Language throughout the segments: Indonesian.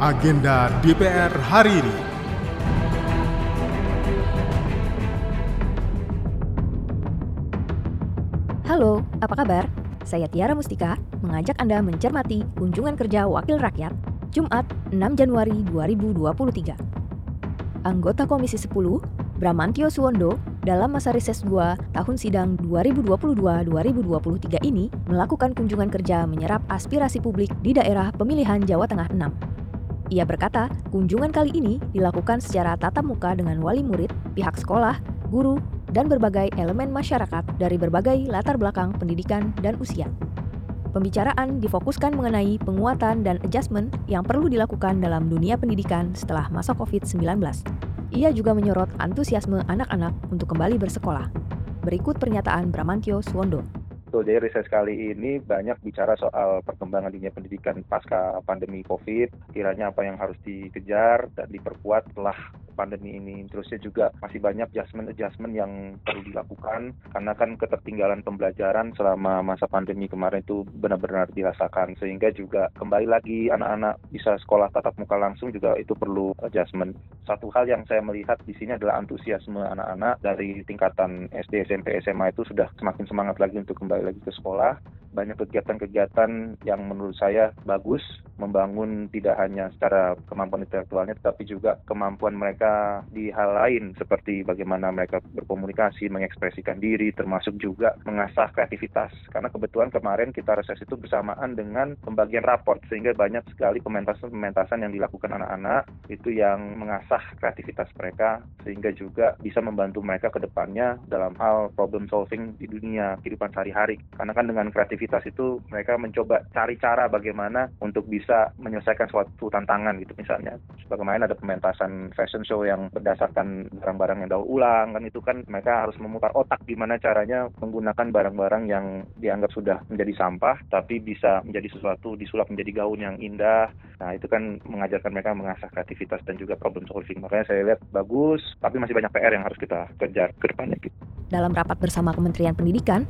agenda DPR hari ini. Halo, apa kabar? Saya Tiara Mustika mengajak Anda mencermati kunjungan kerja Wakil Rakyat Jumat 6 Januari 2023. Anggota Komisi 10, Bramantio Suwondo, dalam masa reses 2 tahun sidang 2022-2023 ini melakukan kunjungan kerja menyerap aspirasi publik di daerah pemilihan Jawa Tengah 6. Ia berkata, kunjungan kali ini dilakukan secara tatap muka dengan wali murid, pihak sekolah, guru, dan berbagai elemen masyarakat dari berbagai latar belakang pendidikan dan usia. Pembicaraan difokuskan mengenai penguatan dan adjustment yang perlu dilakukan dalam dunia pendidikan setelah masa COVID-19. Ia juga menyorot antusiasme anak-anak untuk kembali bersekolah. Berikut pernyataan Bramantio Suwondo. Betul, jadi riset kali ini banyak bicara soal perkembangan dunia pendidikan pasca pandemi COVID, kiranya apa yang harus dikejar dan diperkuat setelah pandemi ini. Terusnya juga masih banyak adjustment-adjustment yang perlu dilakukan karena kan ketertinggalan pembelajaran selama masa pandemi kemarin itu benar-benar dirasakan sehingga juga kembali lagi anak-anak bisa sekolah tatap muka langsung juga itu perlu adjustment. Satu hal yang saya melihat di sini adalah antusiasme anak-anak dari tingkatan SD, SMP, SMA itu sudah semakin semangat lagi untuk kembali lagi ke sekolah banyak kegiatan-kegiatan yang menurut saya bagus membangun tidak hanya secara kemampuan intelektualnya tetapi juga kemampuan mereka di hal lain seperti bagaimana mereka berkomunikasi, mengekspresikan diri termasuk juga mengasah kreativitas. Karena kebetulan kemarin kita reses itu bersamaan dengan pembagian raport sehingga banyak sekali pementasan-pementasan yang dilakukan anak-anak itu yang mengasah kreativitas mereka sehingga juga bisa membantu mereka ke depannya dalam hal problem solving di dunia kehidupan sehari-hari. Karena kan dengan kreativitas aktivitas itu mereka mencoba cari cara bagaimana untuk bisa menyelesaikan suatu tantangan gitu misalnya. Sebagaimana ada pementasan fashion show yang berdasarkan barang-barang yang daur ulang kan itu kan mereka harus memutar otak gimana caranya menggunakan barang-barang yang dianggap sudah menjadi sampah tapi bisa menjadi sesuatu disulap menjadi gaun yang indah. Nah itu kan mengajarkan mereka mengasah kreativitas dan juga problem solving. Makanya saya lihat bagus tapi masih banyak PR yang harus kita kejar ke depannya gitu. Dalam rapat bersama Kementerian Pendidikan,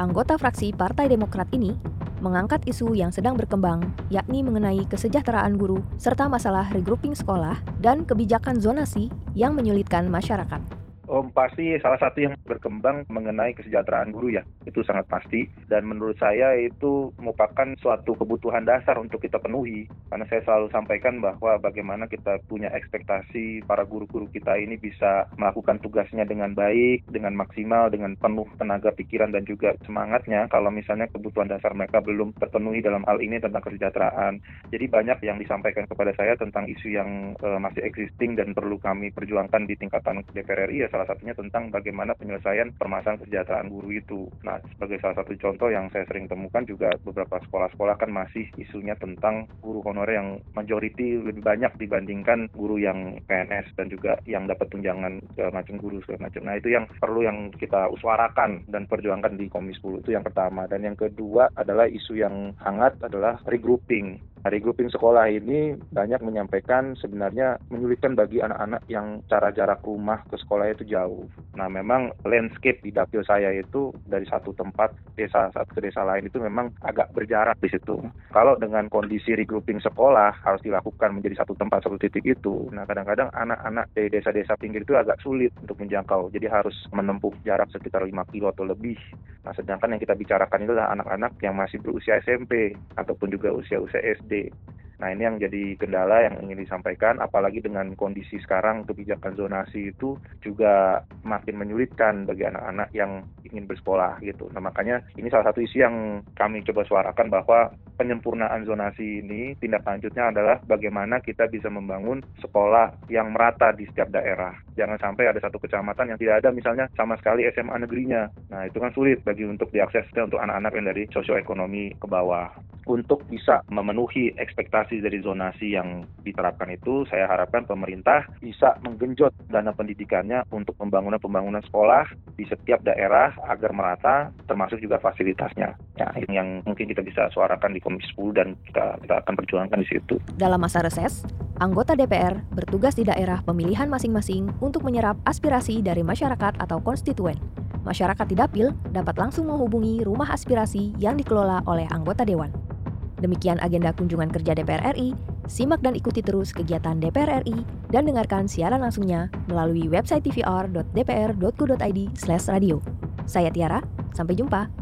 anggota fraksi Partai Demokrat ini mengangkat isu yang sedang berkembang, yakni mengenai kesejahteraan guru serta masalah regrouping sekolah dan kebijakan zonasi yang menyulitkan masyarakat. Oh, pasti salah satu yang berkembang mengenai kesejahteraan guru ya, itu sangat pasti. Dan menurut saya itu merupakan suatu kebutuhan dasar untuk kita penuhi. Karena saya selalu sampaikan bahwa bagaimana kita punya ekspektasi para guru-guru kita ini bisa melakukan tugasnya dengan baik, dengan maksimal, dengan penuh tenaga pikiran dan juga semangatnya. Kalau misalnya kebutuhan dasar mereka belum terpenuhi dalam hal ini tentang kesejahteraan. Jadi banyak yang disampaikan kepada saya tentang isu yang uh, masih existing dan perlu kami perjuangkan di tingkatan DPR RI ya satunya tentang bagaimana penyelesaian permasalahan kesejahteraan guru itu. Nah, sebagai salah satu contoh yang saya sering temukan juga beberapa sekolah-sekolah kan masih isunya tentang guru honorer yang majority lebih banyak dibandingkan guru yang PNS dan juga yang dapat tunjangan segala macam guru segala macam. Nah, itu yang perlu yang kita uswarakan dan perjuangkan di Komisi 10 itu yang pertama. Dan yang kedua adalah isu yang hangat adalah regrouping. Regrouping sekolah ini banyak menyampaikan sebenarnya menyulitkan bagi anak-anak yang cara jarak rumah ke sekolah itu jauh. Nah memang landscape di dapil saya itu dari satu tempat desa satu ke desa lain itu memang agak berjarak di situ. Kalau dengan kondisi regrouping sekolah harus dilakukan menjadi satu tempat satu titik itu, nah kadang-kadang anak-anak dari desa-desa pinggir itu agak sulit untuk menjangkau. Jadi harus menempuh jarak sekitar 5 kilo atau lebih. Nah sedangkan yang kita bicarakan itu adalah anak-anak yang masih berusia SMP ataupun juga usia-usia SD Nah ini yang jadi kendala yang ingin disampaikan, apalagi dengan kondisi sekarang kebijakan zonasi itu juga makin menyulitkan bagi anak-anak yang ingin bersekolah gitu. Nah makanya ini salah satu isu yang kami coba suarakan bahwa penyempurnaan zonasi ini tindak lanjutnya adalah bagaimana kita bisa membangun sekolah yang merata di setiap daerah. Jangan sampai ada satu kecamatan yang tidak ada misalnya sama sekali SMA negerinya. Nah itu kan sulit bagi untuk diakses untuk anak-anak yang dari sosioekonomi ke bawah untuk bisa memenuhi ekspektasi dari zonasi yang diterapkan itu, saya harapkan pemerintah bisa menggenjot dana pendidikannya untuk pembangunan-pembangunan sekolah di setiap daerah agar merata, termasuk juga fasilitasnya. Ya, ini yang mungkin kita bisa suarakan di Komisi 10 dan kita, kita akan perjuangkan di situ. Dalam masa reses, anggota DPR bertugas di daerah pemilihan masing-masing untuk menyerap aspirasi dari masyarakat atau konstituen masyarakat di dapil dapat langsung menghubungi rumah aspirasi yang dikelola oleh anggota dewan. Demikian agenda kunjungan kerja DPR RI Simak dan ikuti terus kegiatan DPR RI dan dengarkan siaran langsungnya melalui website tvr.dpr.go.id radio. Saya Tiara, sampai jumpa.